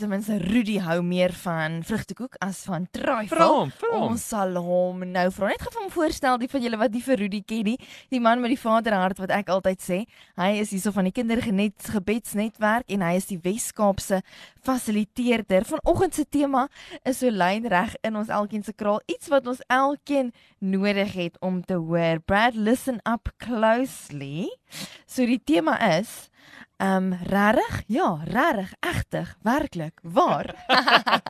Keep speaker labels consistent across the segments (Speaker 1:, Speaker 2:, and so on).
Speaker 1: ten minste Rudy hou meer van vrugtekoek as van
Speaker 2: Vra
Speaker 1: trifle.
Speaker 2: hom, vra hom.
Speaker 1: Ons sal hom nou vra. Net gou vir hom voorstel die van julle wat nie vir Rudy ken nie. Die man met die vaderhart wat ek altyd sê. Hy is hierso van die kindergenet gebedsnetwerk en hy is die Wes-Kaapse fasiliteerder. Vanoggend se tema is so lynreg in ons elkeen se kraal, iets wat ons elkeen nodig het om te hoor. Brad, listen up closely. So die tema is Ehm um, regtig? Ja, regtig, egtig, werklik, waar.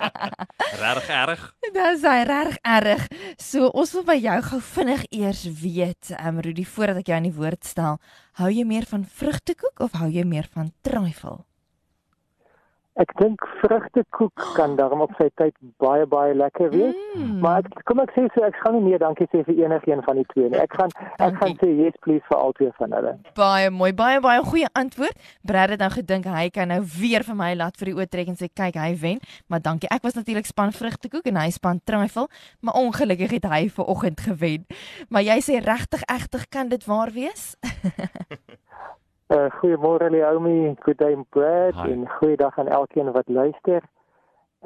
Speaker 2: Regtig erg.
Speaker 1: Dit is hy regtig erg. So ons wil by jou gou vinnig eers weet, ehm um, Rudy, voordat ek jou aan die woord stel, hou jy meer van vrugtekoek of hou jy meer van trifle?
Speaker 3: Ek dink vrugtekoek kan daarom op sy tyd baie baie lekker wees.
Speaker 1: Mm.
Speaker 3: Maar ek, kom ek sê so ek gaan nie nee dankie sê vir enigiemand van die twee nie. Ek gaan ek gaan
Speaker 1: Dankie.
Speaker 3: sê yes please vir albei van hulle.
Speaker 1: Baie mooi, baie baie goeie antwoord. Brad het nou gedink hy kan nou weer vir my laat vir die oortrek en sê kyk hy wen, maar dankie. Ek was natuurlik span vrugtekoek en hy span trifle, maar ongelukkig het hy ver oggend gewen. Maar jy sê regtig egtig kan dit waar wees?
Speaker 3: Uh goeiemôre Leomi, good day Brad
Speaker 2: Hi.
Speaker 3: en goeiedag aan elkeen wat luister.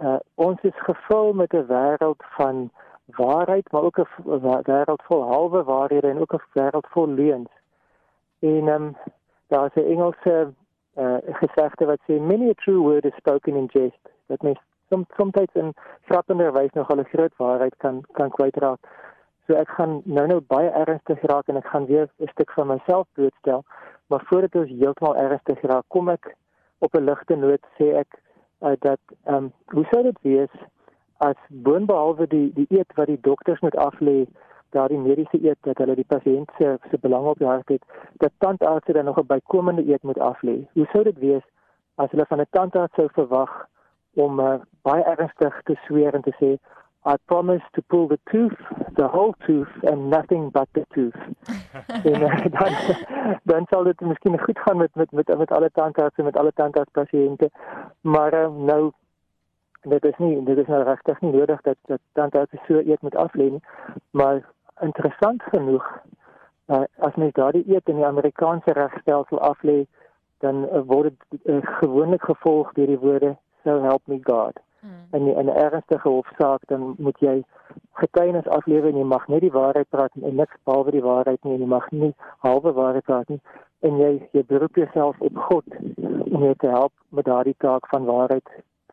Speaker 3: Uh ons is gevul met 'n wêreld van waarheid, maar ook 'n wêreld vol halwe waarhede en ook 'n wêreld vol leuns. En ehm um, daar's 'n Engelse uh gesegde wat sê many a true word is spoken in jest. Dit mens som soms in grappenderwys nogal 'n groot waarheid kan kan kwytraak. So ek gaan nou nou baie ernstig raak en ek gaan weer 'n stuk van myself blootstel. Maar voordat ons heeltemal ernstig raak, kom ek op 'n ligte noot sê ek uh, dat ehm um, hoe sou dit wees as boonbehalwe die die eet wat die dokters moet aflê, daardie mediese eet dat hulle die pasiënt se se belang op die hart het, dat tandartse dan nog 'n bykomende eet moet aflê. Hoe sou dit wees as hulle van 'n tandarts sou verwag om uh, baie ernstig te sweer en te sê I promise to pull the tooth, the whole tooth and nothing but the tooth. en uh, dan dan sal dit miskien goed gaan met met met met alle tandartse met alle tandartspasiënte. Maar uh, nou dit is nie dit is nou regtig nie nodig dat dat tandartse so eet moet aflê nie. Maar interessant genoeg uh, as mens daardie eet in die Amerikaanse regstelsel aflê, dan uh, word dit uh, gewoonlik gevolg deur die woorde so help me God
Speaker 1: Hmm.
Speaker 3: in die- in 'n ernstige hofsaak dan moet jy getuienis aflewer en jy mag net die waarheid praat en niks behalwe die waarheid nie en jy mag nie halwe waarheid praat nie en jy jy beroep jouself op God om jou te help met daardie taak van waarheid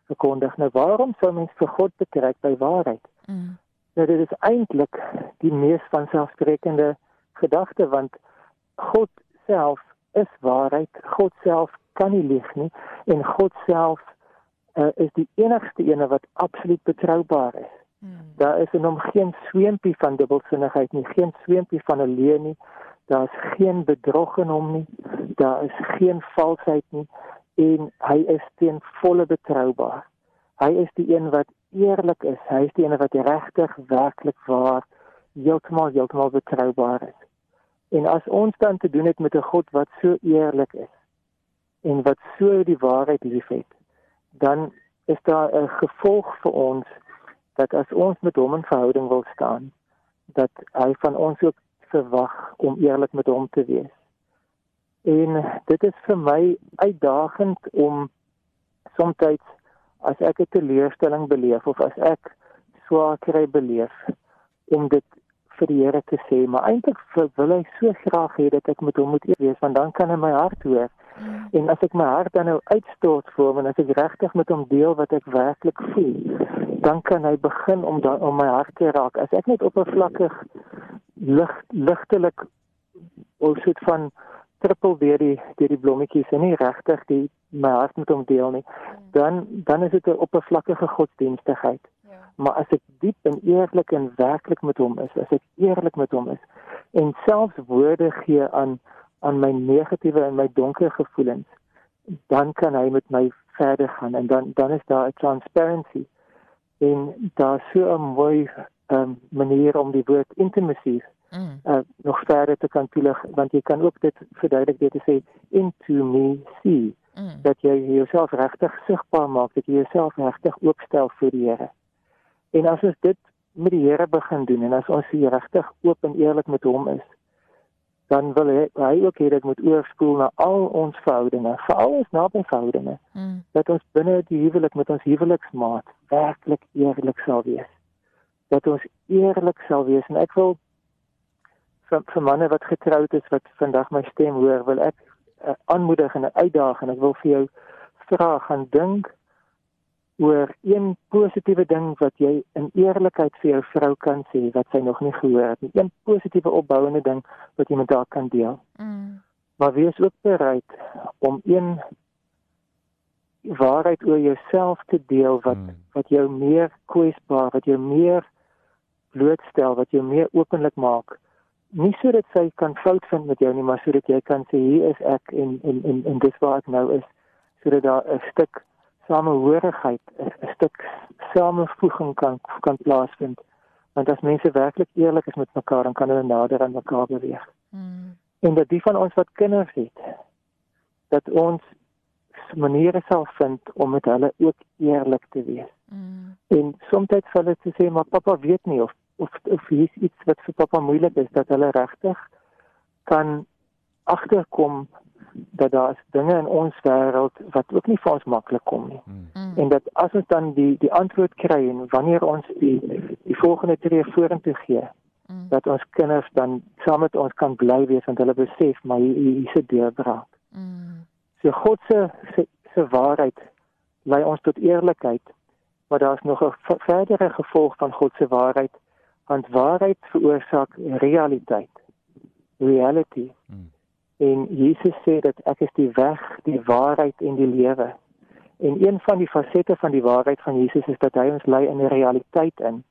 Speaker 3: verkondig. Nou waarom sou mens vir God betrek by waarheid?
Speaker 1: Mm.
Speaker 3: Nou dit is eintlik die mees vanselfsprekende gedagte want God self is waarheid. God self kan nie lieg nie en God self uh, is die enigste ene wat absoluut betroubaar is.
Speaker 1: Mm.
Speaker 3: Daar is in hom geen sweempie van dubbelsinnigheid nie, geen sweempie van 'n leuen nie. Daar is geen bedrog in hom nie. Daar is geen valsheid nie en hy is ten volle betroubaar. Hy is die een wat eerlik is. Hy is die een wat regtig werklik waar heeltemal heeltemal betroubaar is. En as ons dan te doen het met 'n God wat so eerlik is en wat so die waarheid liefhet, dan is daar 'n gevolg vir ons dat as ons met hom in verhouding wil staan, dat hy van ons ook verwag om eerlik met hom te wees. En dit is vir my uitdagend om soms as ek 'n teleurstelling beleef of as ek swaar kry beleef om dit vir die Here te sê, maar eintlik wil hy so graag hê dat ek met hom moet eers wees want dan kan hy my hart hoor.
Speaker 1: Mm.
Speaker 3: En as ek my hart dan nou uitstort vir hom en as ek regtig met hom deel wat ek werklik voel, dan kan hy begin om dan om my hart te raak. As ek net oppervlakkig lig ligtelik of soort van trippel deur die deur die blommetjies en nie regtig die my hart met hom deel nie, dan dan is dit 'n oppervlakkige godsdienstigheid.
Speaker 1: Ja.
Speaker 3: Maar as ek diep en eerlik en werklik met hom is, as ek eerlik met hom is en selfs woorde gee aan aan my negatiewe en my donker gevoelens, dan kan hy met my verder gaan en dan dan is daar 'n transparency en daar so 'n mooi um, manier om die woord intimacy
Speaker 1: Mm.
Speaker 3: uh, nog verder te kan toelig want jy kan ook dit verduidelik deur te sê into me see
Speaker 1: Mm.
Speaker 3: dat jy jouself regtig sigbaar maak dat jy jouself regtig oopstel vir die Here En as ons dit met die Here begin doen en as ons hier regtig oop en eerlik met hom is, dan wil hy, hy ook hê dit moet oorspoel na al ons verhoudinge, veral ons naby verhoudinge. Mm. Dat ons binne die huwelik met ons huweliksmaat werklik eerlik sal wees. Dat ons eerlik sal wees en ek wil vir, vir manne wat getroud is wat vandag my stem hoor, wil ek uh, aanmoedig en uitdaag en ek wil vir jou vra gaan dink oor een positiewe ding wat jy in eerlikheid vir jou vrou kan sê wat sy nog nie gehoor het nie. Een positiewe opbouende ding wat jy met haar kan deel. Mm. Maar wees ook bereid om een waarheid oor jouself te deel wat mm. wat jou meer kwesbaar, wat jou meer blootstel, wat jou meer openlik maak. Nie sodat sy kan fout vind met jou nie, maar sodat jy kan sê hier is ek en en en, en dis waar ek nou is, sodat daar 'n stuk samehorigheid 'n stuk samevoeging kan kan plaasvind. Want as mense werklik eerlik is met mekaar, dan kan hulle nader aan mekaar beweeg. Mm. En dat die van ons wat kinders het, dat ons maniere sal vind om met hulle ook eerlik te wees. Mm. En soms het hulle te sê maar pappa weet nie of of of hier's iets wat vir pappa moeilik is dat hulle regtig kan agterkom dat daar is dinge in ons wêreld wat ook nie vir ons maklik kom nie. Mm. En dat as ons dan die die antwoord kry en wanneer ons die die volgende tree vorentoe gee, mm. dat ons kinders dan saam met ons kan bly wees want hulle besef maar hier is 'n deurbraak. Mm. So God se se, se waarheid lei ons tot eerlikheid, maar daar's nog 'n verdere gevolg van God se waarheid, want waarheid veroorsaak realiteit. Reality. Mm. En Jesus sê dat ek is die weg, die waarheid en die lewe. En een van die fasette van die waarheid van Jesus is dat hy ons lei in 'n realiteit in.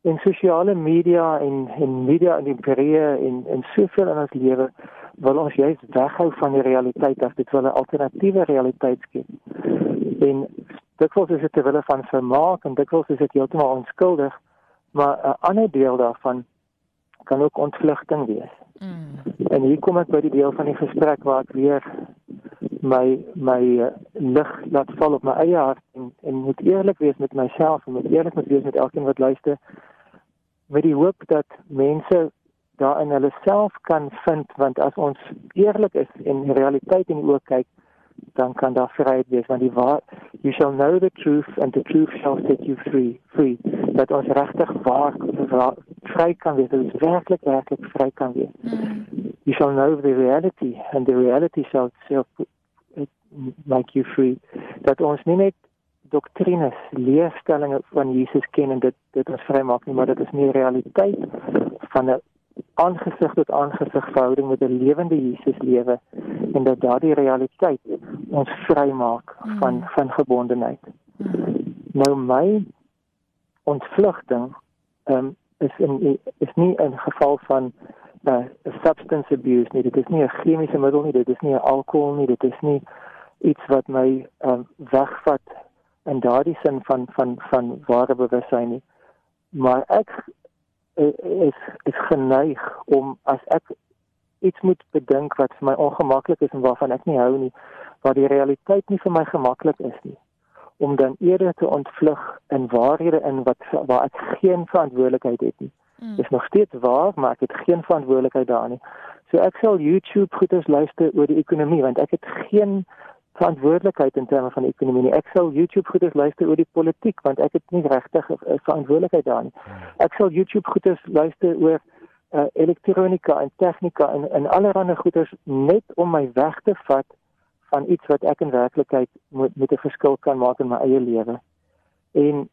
Speaker 3: In sosiale media en en media in die breë en en soveel in ons lewe wil ons juist weghou van die realiteit as dit wel 'n alternatiewe realiteit skep. En dikwels is dit terwyl van vermaak en dikwels is dit heeltemal onskuldig, maar 'n ander deel daarvan kan ook ontvlugting wees. Mm. En hier kom ek by die deel van die gesprek waar ek weer my my uh, lig laat val op my eie hart en en moet eerlik wees met myself en moet eerlik moet wees met elkeen wat luister met die hoop dat mense daarin hulle self kan vind want as ons eerlik is en die realiteit in oë kyk dan kan daar vryheid wees want die waar you shall know the truth and the truth shall set you free free. Dat ons regtig waar, waar vry kan wees dat ons werklik werklik vry kan wees. Mm. you shall know the reality and the reality shall self make you free. Dat ons nie net doktrines leerstellings van Jesus ken en dit dit ons vrymaak nie maar dit is nie realiteit van 'n aangesig tot aangesig verhouding met 'n lewende Jesus lewe en dat daardie realiteit ons vrymaak van mm. van gebondenheid. Nou my ontvlugting um, is in is nie 'n geval van 'n uh, substance abuse nie. Dit is nie 'n chemiese middel nie, dit is nie alkohol nie, dit is nie iets wat my um, wegvat in daardie sin van van van ware bewussyn nie. Maar ek is is geneig om as ek iets moet bedink wat vir my ongemaklik is en waarvan ek nie hou nie, waar die realiteit nie vir my gemaklik is nie, om dan eerder te ontvlug in waarhede in wat waar ek geen verantwoordelikheid het nie. Mm. Dis nog steeds waar, maar ek het geen verantwoordelikheid daarin nie. So ek sal YouTube goeders luister oor die ekonomie want ek het geen verantwoordelikheid in terme van ekonomie nie. Ek sal YouTube goeders luister oor die politiek want ek het nie regtig 'n uh, verantwoordelikheid daarin. Hmm. Ek sal YouTube goeders luister oor uh, elektronika en tegnika en en allerlei goeders net om my weg te vat van iets wat ek in werklikheid moet met 'n verskil kan maak in my eie lewe. En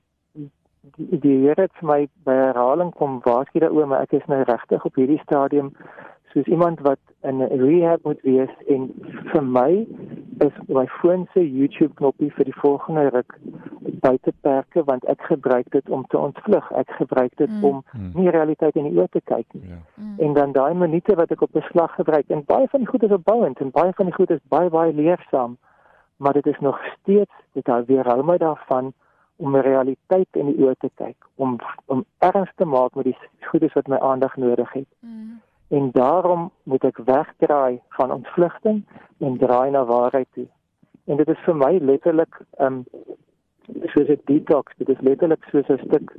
Speaker 3: die, die Here het my by herhaling kom waarsku daaroor, maar ek is nou regtig op hierdie stadium soos iemand wat in 'n rehab moet wees en vir my is my foon se YouTube knoppie vir die volgende ruk buite perke want ek gebruik dit om te ontvlug. Ek gebruik dit mm. om mm. nie realiteit in die oë te kyk nie. Ja. Mm. En dan daai minute wat ek op beslag gebruik en baie van die goed is opbouend en baie van die goed is baie baie leersaam, maar dit is nog steeds dit hou weer hou my daarvan om realiteit in die oë te kyk, om om erns te maak met die goedes wat my aandag nodig het. Mm en daarom moet ek wegdraai van ontvlugting en draai na waarheid toe. En dit is vir my letterlik um soos 'n detox. Dit is letterlik soos 'n stuk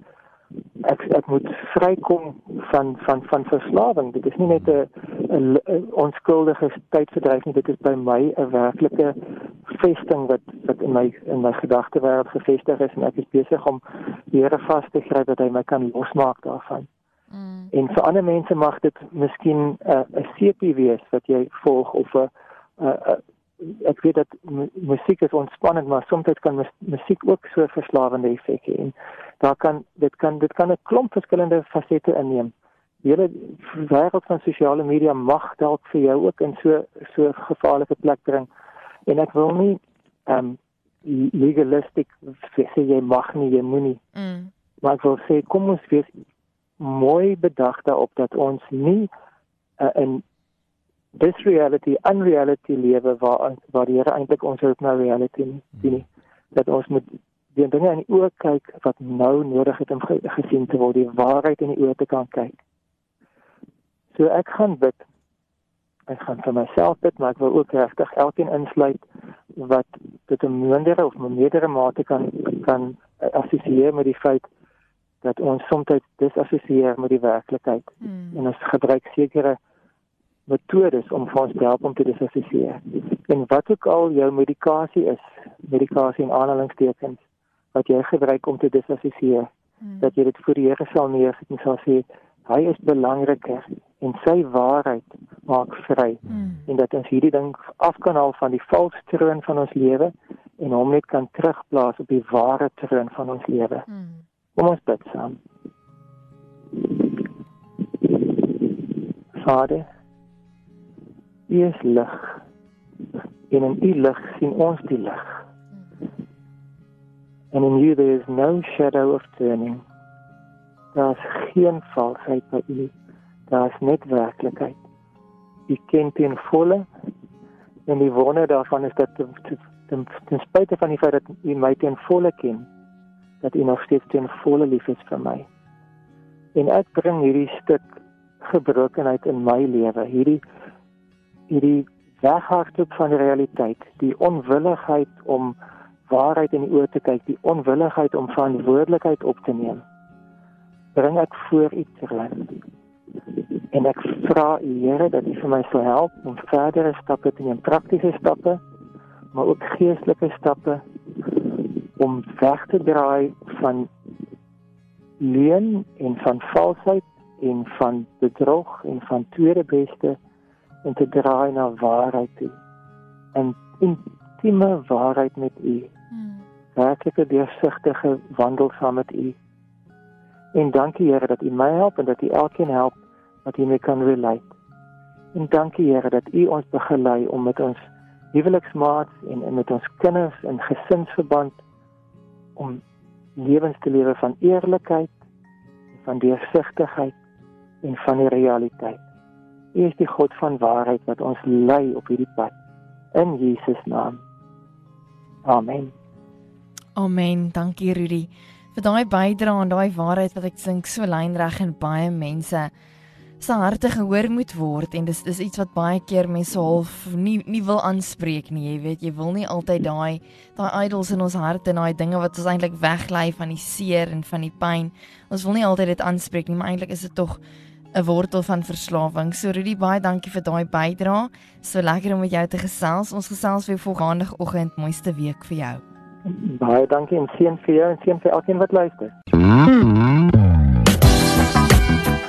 Speaker 3: ek ek moet vrykom van van van verslawing. Dit is nie net 'n onskuldige tydsverdryf nie, dit is by my 'n werklike vesting wat wat in my in my gedagtewêreld gevestig is en ek is besig om die Here vas te gryp dat hy my kan losmaak daarvan. En vir ander mense mag dit miskien 'n uh, 'n sepie wees wat jy volg of 'n uh, ek weet dat musiek is ontspannend maar soms kan musiek ook so verslawende effek hê en daar kan dit kan dit kan 'n klomp verskillende fasette inneem. Die hele wêreld van sosiale media mag dalk vir jou ook in so so gevaarlike plek bring. En ek wil nie ehm um, legalistic sê jy mag nie, jy moenie. Mm. Maar ek wil sê kom ons wees mooi bedag daarop dat ons nie uh, in dis reality unreality lewe waar waar die Here eintlik ons ook na reality sien nie. Dat ons moet die dinge in die oë kyk wat nou nodig het om ge gesien te word die waarheid in die oë te kan kyk. So ek gaan bid. Ek gaan vir myself bid maar ek wil ook regtig elkeen insluit wat dit 'n mindere of 'n meerdere mate kan kan assosieer met die feit dat ons soms disassosieer met die werklikheid hmm. en ons gebruik sekere metodes om vir ons te help om te disassosieer. En wat ook al jou medikasie is, medikasie en aanhalingstekens wat jy gebruik om te disassosieer, hmm. dat jy dit voor die Here sal neersit en sal sê hy is belangriker en sy waarheid maak vry hmm. en dat ons hierdie ding af kan haal van die valse troon van ons lewe en hom net kan terugplaas op die ware troon van ons lewe. Hmm. Kom ons bid saam. Vader U is lig. En in U lig sien ons die lig. And in you there is no shadow of turning. Daar's geen valsheid by U. Daar's net werklikheid. U ken ten volle en die wonder daarvan is dat ten, ten spyte van die feit dat U my ten volle ken, dat U nog steeds ten volle lief is vir my. En ek bring hierdie stuk gebrokenheid in my lewe, hierdie hierdie weghardloop van die realiteit, die onwilligheid om waarheid in die oë te kyk, die onwilligheid om verantwoordelikheid op te neem. Bring ek voor U troon. En ek vra U Here dat U vir my sal help om verdere stappe te neem, praktiese stappe, maar ook geestelike stappe om weg te draai van leuen en van valsheid en van bedrog en van tweede beste en te draai na waarheid toe. En intieme waarheid met U. Hmm. Werklike deursigtige wandel saam met U. En dankie Here dat U my help en dat U elkeen help wat hiermee kan relate. En dankie Here dat U ons begelei om met ons huweliksmaats en, en met ons kinders in gesinsverband om lewens te lewe van eerlikheid, van deursigtigheid en van die realiteit. U is die God van waarheid wat ons lei op hierdie pad. In Jesus naam. Amen.
Speaker 1: Amen. Dankie Rudy vir daai bydrae en daai waarheid wat ek dink so lynreg en baie mense se harte gehoor moet word en dis dis iets wat baie keer mense half nie nie wil aanspreek nie jy weet jy wil nie altyd daai daai idols in ons harte en daai dinge wat ons eintlik weglei van die seer en van die pyn ons wil nie altyd dit aanspreek nie maar eintlik is dit tog 'n wortel van verslawing. So Rudy, baie dankie vir daai bydrae. So lekker om met jou te gesels. Ons gesels weer volgende oggend, mooiste week vir jou.
Speaker 3: Baie dankie en seën vir jou en seën vir elkeen wat luister.